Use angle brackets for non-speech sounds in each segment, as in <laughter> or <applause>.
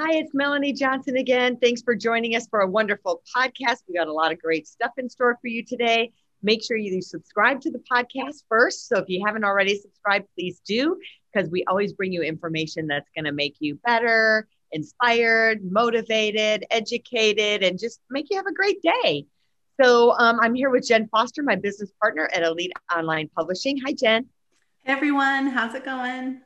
Hi, it's Melanie Johnson again. Thanks for joining us for a wonderful podcast. We got a lot of great stuff in store for you today. Make sure you subscribe to the podcast first. So if you haven't already subscribed, please do, because we always bring you information that's going to make you better, inspired, motivated, educated, and just make you have a great day. So um, I'm here with Jen Foster, my business partner at Elite Online Publishing. Hi, Jen. Hey, everyone. How's it going?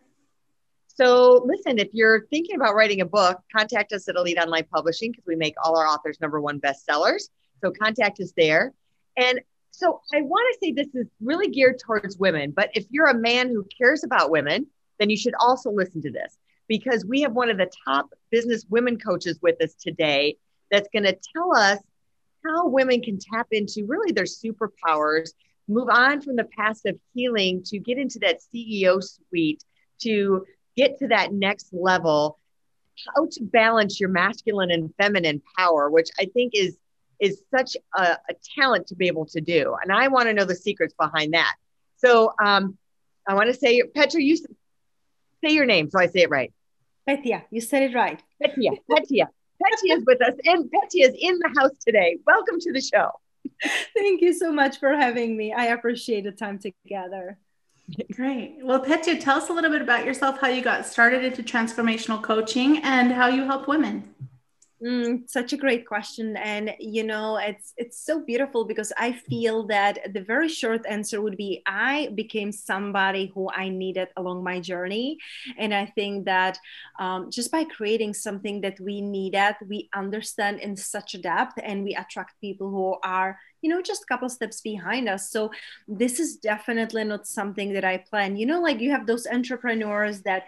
So, listen, if you're thinking about writing a book, contact us at Elite Online Publishing because we make all our authors number one bestsellers. So, contact us there. And so, I want to say this is really geared towards women, but if you're a man who cares about women, then you should also listen to this because we have one of the top business women coaches with us today that's going to tell us how women can tap into really their superpowers, move on from the passive healing to get into that CEO suite to get to that next level, how to balance your masculine and feminine power, which I think is is such a, a talent to be able to do. And I want to know the secrets behind that. So um, I want to say, Petra, you say your name so I say it right. Petya, you said it right. Petya, Petya. Petya is with us, and Petya is in the house today. Welcome to the show. <laughs> Thank you so much for having me. I appreciate the time together. Great. Well, Petya, tell us a little bit about yourself, how you got started into transformational coaching and how you help women. Mm, such a great question, and you know it's it's so beautiful because I feel that the very short answer would be I became somebody who I needed along my journey, and I think that um, just by creating something that we needed, we understand in such a depth, and we attract people who are you know just a couple steps behind us. So this is definitely not something that i plan. You know like you have those entrepreneurs that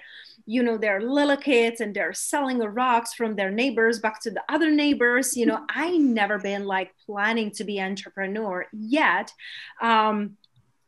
you know they're little kids and they're selling rocks from their neighbors back to the other neighbors. You know i never been like planning to be entrepreneur yet. Um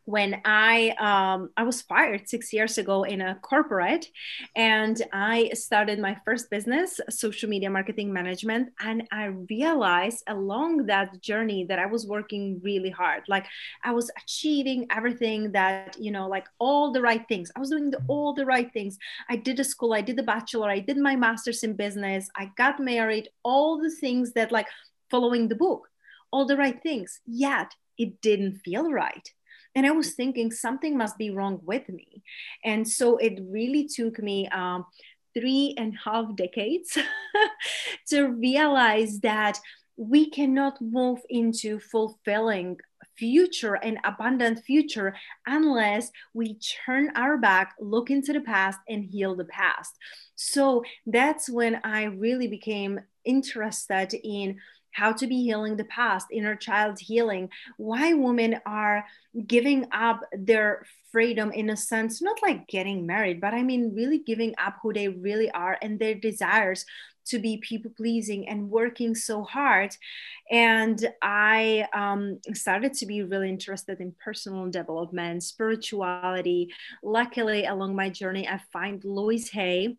when I um, I was fired six years ago in a corporate, and I started my first business, social media marketing management, and I realized along that journey that I was working really hard. Like I was achieving everything that you know, like all the right things. I was doing the, all the right things. I did a school, I did the bachelor, I did my master's in business, I got married, all the things that like following the book, all the right things. Yet it didn't feel right and i was thinking something must be wrong with me. And so it really took me um, three and a half decades <laughs> to realize that we cannot move into fulfilling future and abundant future unless we turn our back look into the past and heal the past. So that's when i really became interested in how to be healing the past, inner child healing, why women are giving up their freedom in a sense, not like getting married, but I mean, really giving up who they really are and their desires to be people pleasing and working so hard. And I um, started to be really interested in personal development, spirituality. Luckily, along my journey, I find Louise Hay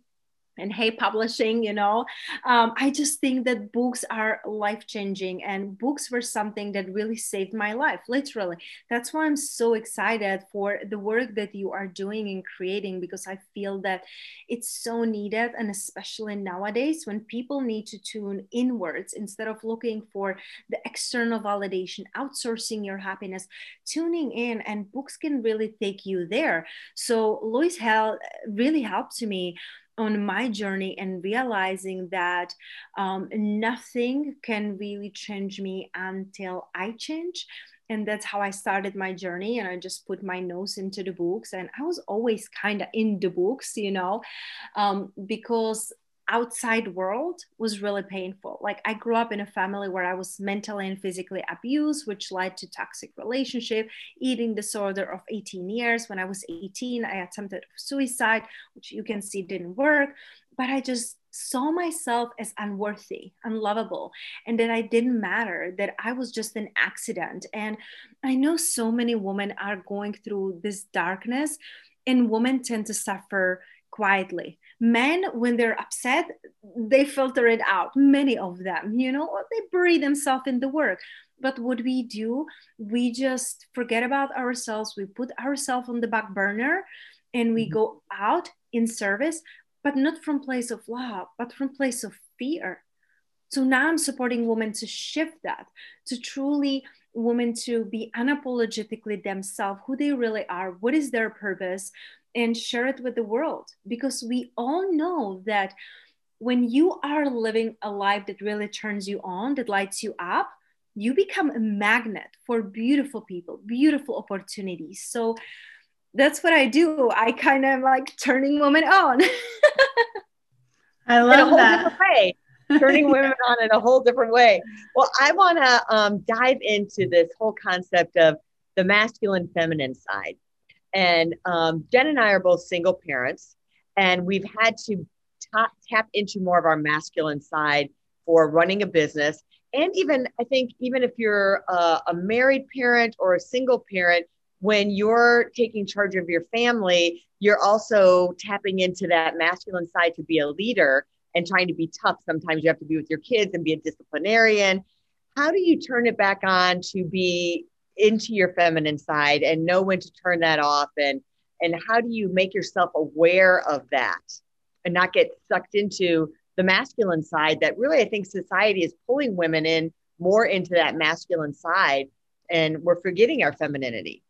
and Hay publishing you know. Um, i just think that books are life changing and books were something that really saved my life literally. That's why i'm so excited for the work that you are doing and creating because i feel that it's so needed and especially nowadays when people need to tune inwards instead of looking for the external validation outsourcing your happiness tuning in and books can really take you there. So Louise Hay really helped me on my journey and realizing that um, nothing can really change me until I change. And that's how I started my journey. And I just put my nose into the books. And I was always kind of in the books, you know, um, because outside world was really painful. Like i grew up in a family where i was mentally and physically abused which led to toxic relationship eating disorder of 18 years. When i was 18 i attempted suicide which you can see didn't work. But i just saw myself as unworthy unlovable. And that i didn't matter that i was just an accident. And i know so many women are going through this darkness and women tend to suffer quietly men when they're upset they filter it out many of them you know or they bury themselves in the work but what we do we just forget about ourselves we put ourselves on the back burner and we mm-hmm. go out in service but not from place of love but from place of fear so now i'm supporting women to shift that to truly women to be unapologetically themselves who they really are what is their purpose and share it with the world because we all know that when you are living a life that really turns you on, that lights you up, you become a magnet for beautiful people, beautiful opportunities. So that's what I do. I kind of like turning women on. <laughs> I love in a whole that. way. Turning <laughs> women on in a whole different way. Well, I want to um, dive into this whole concept of the masculine feminine side. And um, Jen and I are both single parents, and we've had to tap, tap into more of our masculine side for running a business. And even, I think, even if you're a, a married parent or a single parent, when you're taking charge of your family, you're also tapping into that masculine side to be a leader and trying to be tough. Sometimes you have to be with your kids and be a disciplinarian. How do you turn it back on to be into your feminine side and know when to turn that off and and how do you make yourself aware of that and not get sucked into the masculine side that really I think society is pulling women in more into that masculine side and we're forgetting our femininity.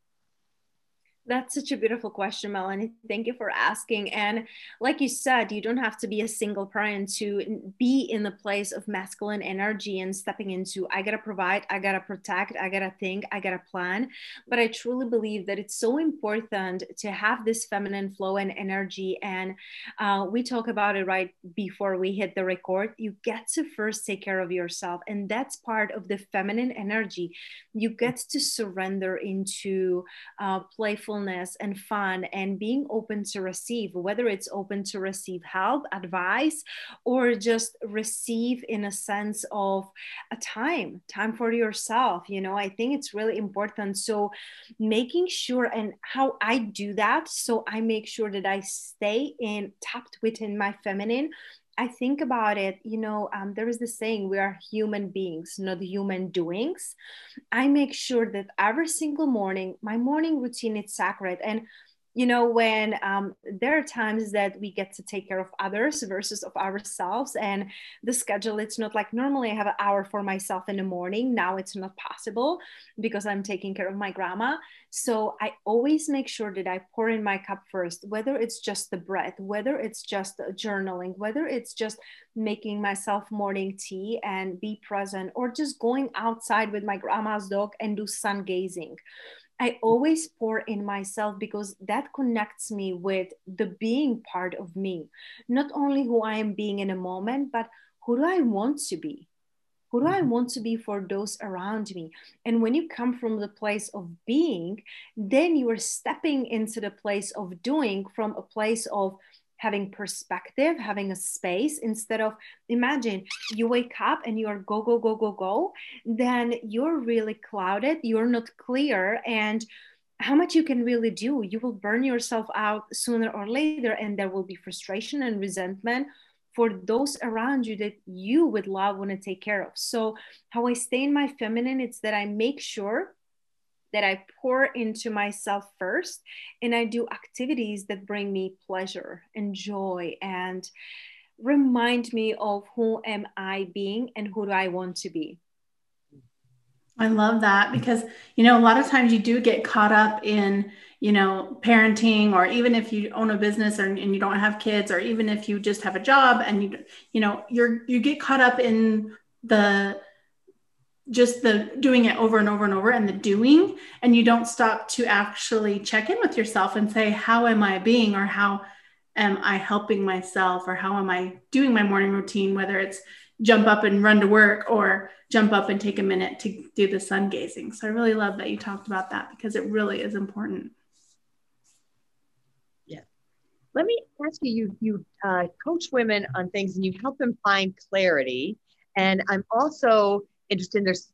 That's such a beautiful question, Melanie. Thank you for asking. And like you said, you don't have to be a single parent to be in the place of masculine energy and stepping into, I gotta provide, I gotta protect, I gotta think, I gotta plan. But I truly believe that it's so important to have this feminine flow and energy. And uh, we talk about it right before we hit the record. You get to first take care of yourself. And that's part of the feminine energy. You get to surrender into uh, playful playfulness and fun and being open to receive, whether it's open to receive help, advice, or just receive in a sense of a time, time for yourself. You know, I think it's really important. So, making sure and how I do that. So, I make sure that I stay in tapped within my feminine I think about it, you know, um, there is the saying, we are human beings, not human doings. I make sure that every single morning, my morning routine is sacred. And you know when um, there are times that we get to take care of others versus of ourselves and the schedule it's not like normally i have an hour for myself in the morning now it's not possible because i'm taking care of my grandma. So i always make sure that i pour in my cup first whether it's just the breath whether it's just journaling whether it's just making myself morning tea and be present or just going outside with my grandma's dog and do sun gazing I always pour in myself because that connects me with the being part of me, not only who I am being in a moment, but who do I want to be? Who do I mm-hmm. want to be for those around me? And when you come from the place of being, then you are stepping into the place of doing from a place of having perspective, having a space instead of imagine you wake up and you're go, go, go, go, go, then you're really clouded, you're not clear. And how much you can really do, you will burn yourself out sooner or later, and there will be frustration and resentment for those around you that you would love want to take care of. So, how I stay in my feminine, it's that I make sure that I pour into myself first and I do activities that bring me pleasure and joy and remind me of who am I being and who do I want to be. I love that because you know a lot of times you do get caught up in you know parenting or even if you own a business or, and you don't have kids or even if you just have a job and you you know you're you get caught up in the just the doing it over and over and over and the doing and you don't stop to actually check in with yourself and say how am i being or how am I helping myself or how am I doing my morning routine, whether it's jump up and run to work or jump up and take a minute to do the sun gazing. So I really love that you talked about that because it really is important. Yeah. Let me ask you, you, you uh, coach women on things and you help them find clarity. And I'm also interested in there's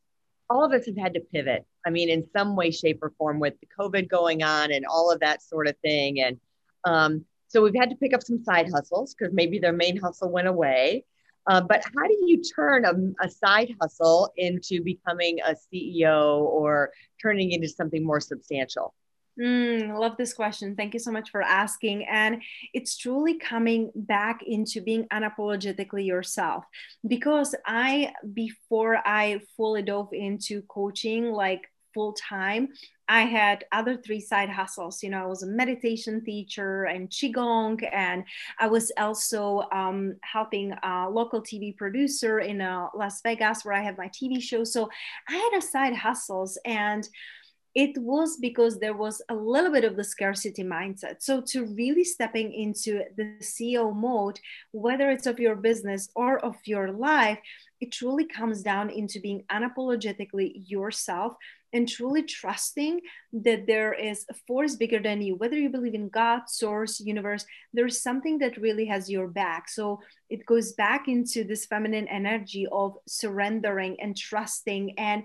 all of us have had to pivot. I mean, in some way, shape, or form with the COVID going on and all of that sort of thing. And um, so we've had to pick up some side hustles because maybe their main hustle went away. Uh, but how do you turn a, a, side hustle into becoming a CEO or turning into something more substantial? Mm, love this question. Thank you so much for asking. And it's truly coming back into being unapologetically yourself. Because I, before I fully dove into coaching, like full time, I had other three side hustles. You know, I was a meditation teacher and Qigong, and I was also um, helping a local TV producer in uh, Las Vegas where I have my TV show. So I had a side hustles and it was because there was a little bit of the scarcity mindset. So, to really stepping into the CEO mode, whether it's of your business or of your life, it truly comes down into being unapologetically yourself and truly trusting that there is a force bigger than you whether you believe in god source universe there's something that really has your back so it goes back into this feminine energy of surrendering and trusting and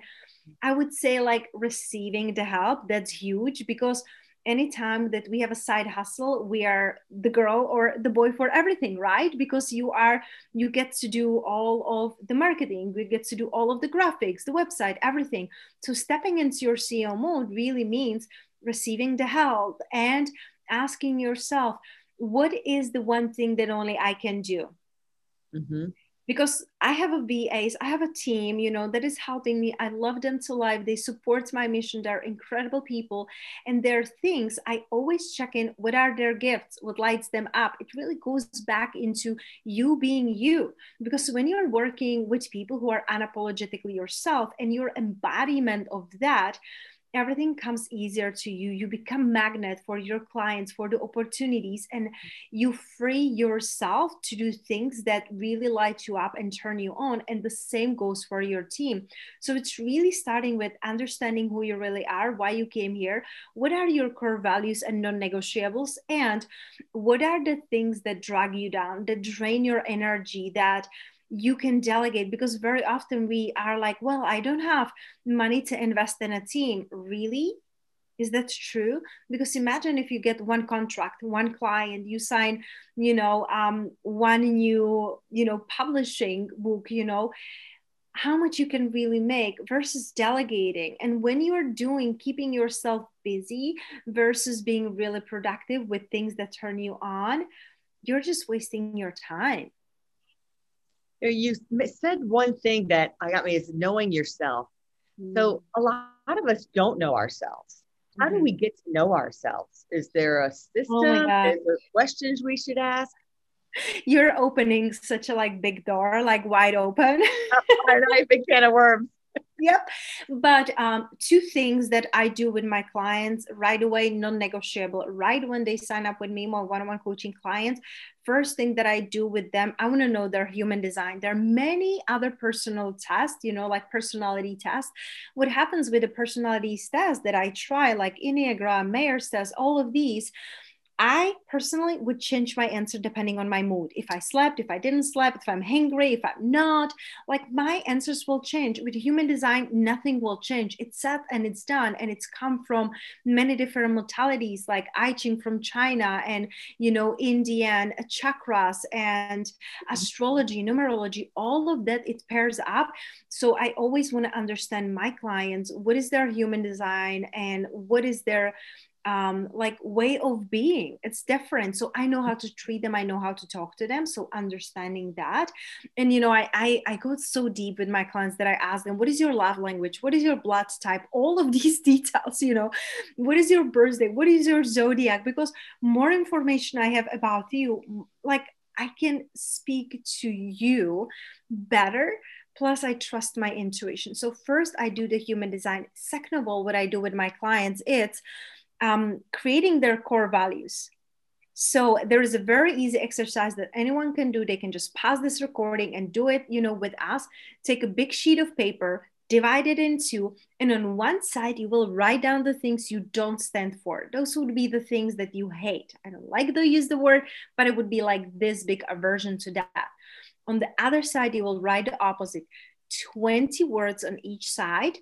i would say like receiving the help that's huge because anytime that we have a side hustle we are the girl or the boy for everything right? Because you are you get to do all of the marketing you get to do all of the graphics the website everything. So stepping into your ceo mode really means receiving the help and asking yourself what is the one thing that only i can do? Mm-hmm because I have a VAs, I have a team, you know, that is helping me. I love them to life. They support my mission. They're incredible people. And there are things I always check in. What are their gifts? What lights them up? It really goes back into you being you. Because when you're working with people who are unapologetically yourself and your embodiment of that, everything comes easier to you. You become magnet for your clients for the opportunities and you free yourself to do things that really light you up and turn you on and the same goes for your team. So it's really starting with understanding who you really are why you came here what are your core values and non-negotiables and what are the things that drag you down that drain your energy that you can delegate because very often we are like well i don't have money to invest in a team. Really? Is that true? Because imagine if you get one contract one client you sign you know um, one new you know publishing book you know how much you can really make versus delegating. And when you're doing keeping yourself busy versus being really productive with things that turn you on you're just wasting your time you said one thing that I got me is knowing yourself. Mm-hmm. So a lot, of us don't know ourselves. How mm-hmm. do we get to know ourselves? Is there a system? Oh is there questions we should ask? You're opening such a like big door, like wide open. <laughs> I know, big can of worms yep. But um, two things that I do with my clients right away, non negotiable, right when they sign up with me, my one on one coaching clients. First thing that I do with them, I want to know their human design. There are many other personal tests, you know, like personality tests. What happens with the personality tests that I try, like Enneagram, Myers test, all of these I personally would change my answer depending on my mood. If I slept, if I didn't sleep, if I'm hungry, if I'm not, like my answers will change. With human design, nothing will change. It's set and it's done. And it's come from many different modalities like I Ching from China and, you know, Indian chakras and mm-hmm. astrology, numerology, all of that, it pairs up. So I always want to understand my clients, what is their human design and what is their um, like way of being. It's different. So i know how to treat them. I know how to talk to them. So understanding that. And you know I, I i go so deep with my clients that i ask them what is your love language? What is your blood type? All of <laughs> these details you know. What is your birthday? What is your zodiac? Because more information i have about you like i can speak to you better. Plus i trust my intuition. So first i do the human design. Second of all what i do with my clients it's um, creating their core values. So there is a very easy exercise that anyone can do. They can just pause this recording and do it, you know, with us. Take a big sheet of paper, divide it in two, and on one side you will write down the things you don't stand for. Those would be the things that you hate. I don't like to use the word, but it would be like this big aversion to that. On the other side, you will write the opposite 20 words on each side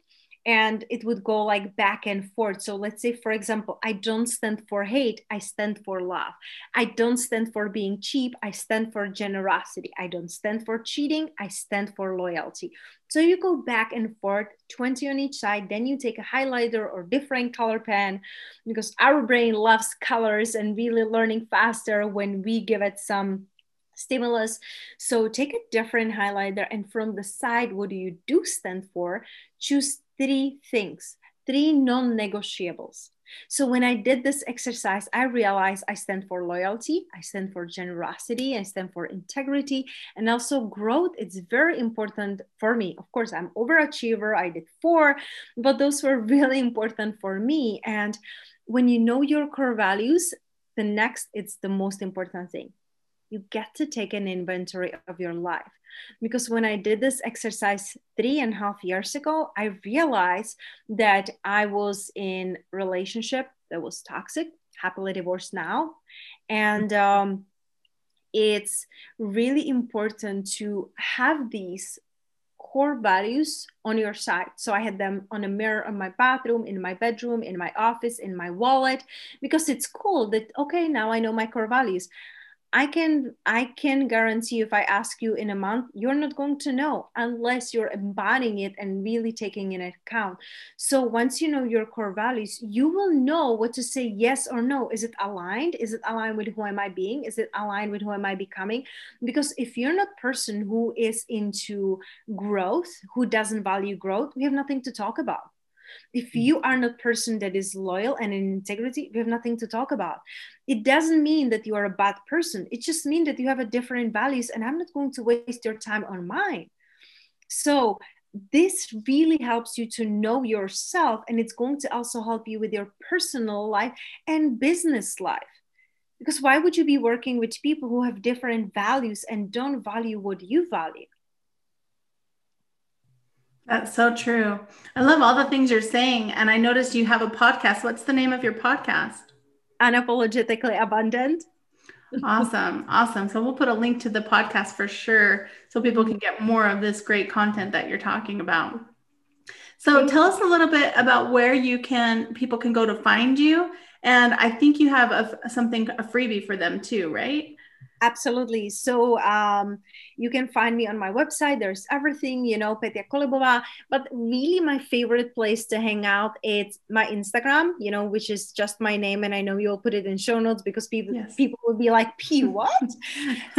and it would go like back and forth. So let's say, for example, I don't stand for hate, I stand for love. I don't stand for being cheap, I stand for generosity. I don't stand for cheating, I stand for loyalty. So you go back and forth, 20 on each side, then you take a highlighter or different color pen because our brain loves colors and really learning faster when we give it some stimulus. So take a different highlighter and from the side, what do you do stand for? Choose three things, three non negotiables. So when I did this exercise, I realized I stand for loyalty, I stand for generosity, I stand for integrity, and also growth. It's very important for me. Of course, I'm overachiever. I did four, but those were <laughs> really important for me. And when you know your core values, the next it's the most important thing you get to take an inventory of your life. Because when I did this exercise three and a half years ago, I realized that I was in a relationship that was toxic, happily divorced now, and um, it's really important to have these core values on your side. So I had them on a mirror in my bathroom, in my bedroom, in my office, in my wallet, because it's cool that, okay, now I know my core values. I can I can guarantee if I ask you in a month, you're not going to know unless you're embodying it and really taking it account. So once you know your core values, you will know what to say yes or no. Is it aligned? Is it aligned with who am I being? Is it aligned with who am I becoming? Because if you're not person who is into growth, who doesn't value growth, we have nothing to talk about if mm. you are not a person that is loyal and in integrity we have nothing to talk about. It doesn't mean that you are a bad person. It just means that you have a different values and i'm not going to waste your time on mine. So this really helps you to know yourself and it's going to also help you with your personal life and business life. Because why would you be working with people who have different values and don't value what you value that's so true. I love all the things you're saying. And I noticed you have a podcast. What's the name of your podcast? Unapologetically Abundant. awesome. Awesome. So we'll put a link to the podcast for sure so people can get more of this great content that you're talking about. So tell us a little bit about where you can people can go to find you and I think you have a, something a freebie for them too, right? Absolutely. So um, you can find me on my website. There's everything, you know, Petya Kolibova. But really, my favorite place to hang out is my Instagram, you know, which is just my name, and I know you'll put it in show notes because people yes. people will be like, "P <laughs> what?"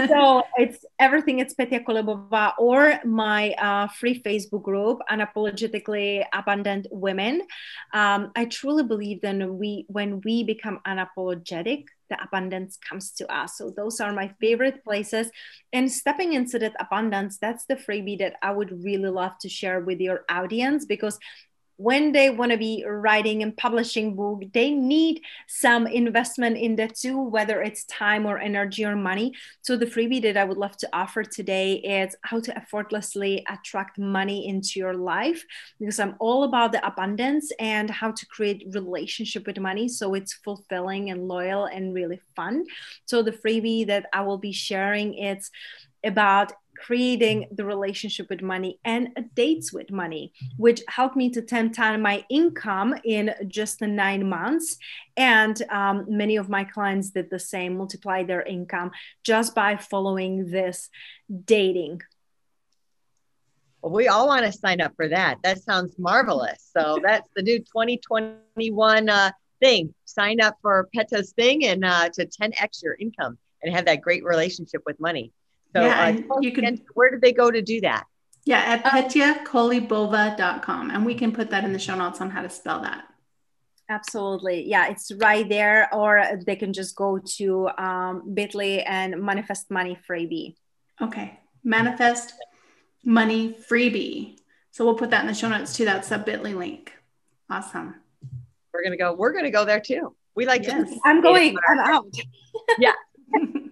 so it's everything. It's Petya Kolibova or my uh, free Facebook group, Unapologetically Abundant Women. Um, I truly believe that we when we become unapologetic the abundance comes to us. So those are my favorite places. And stepping into that abundance, that's the freebie that I would really love to share with your audience because when they want to be writing and publishing book they need some investment in that too whether it's time or energy or money. So the freebie that i would love to offer today is how to effortlessly attract money into your life because i'm all about the abundance and how to create relationship with money so it's fulfilling and loyal and really fun. So the freebie that i will be sharing it's about creating the relationship with money and dates with money, which helped me to 10 times my income in just the nine months. And um, many of my clients did the same, multiply their income just by following this dating. Well, we all want to sign up for that. That sounds marvelous. So <laughs> that's the new 2021 uh, thing. Sign up for Petya's thing and uh, to 10x your income and have that great relationship with money. So yeah, uh, you can. Where did they go to do that? Yeah, at um, petyakolibova.com. And we can put that in the show notes on how to spell that. Absolutely. Yeah, it's right there. Or they can just go to um, Bitly and manifest money freebie. Okay. Manifest money freebie. So we'll put that in the show notes too. That's a Bitly link. Awesome. We're gonna go, we're gonna go there too. We like Yes. to. I'm going. I'm out. Yeah. <laughs> <laughs>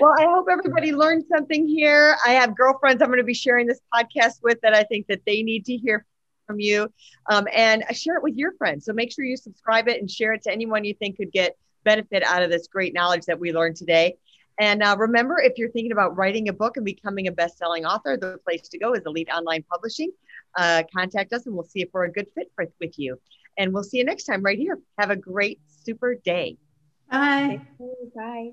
Well, I hope everybody learned something here. I have girlfriends I'm going to be sharing this podcast with that I think that they need to hear from you, um, and share it with your friends. So make sure you subscribe it and share it to anyone you think could get benefit out of this great knowledge that we learned today. And uh, remember, if you're thinking about writing a book and becoming a best-selling author, the place to go is Elite Online Publishing. Uh, contact us, and we'll see if we're a good fit for, with you. And we'll see you next time right here. Have a great, super day. Bye. Bye.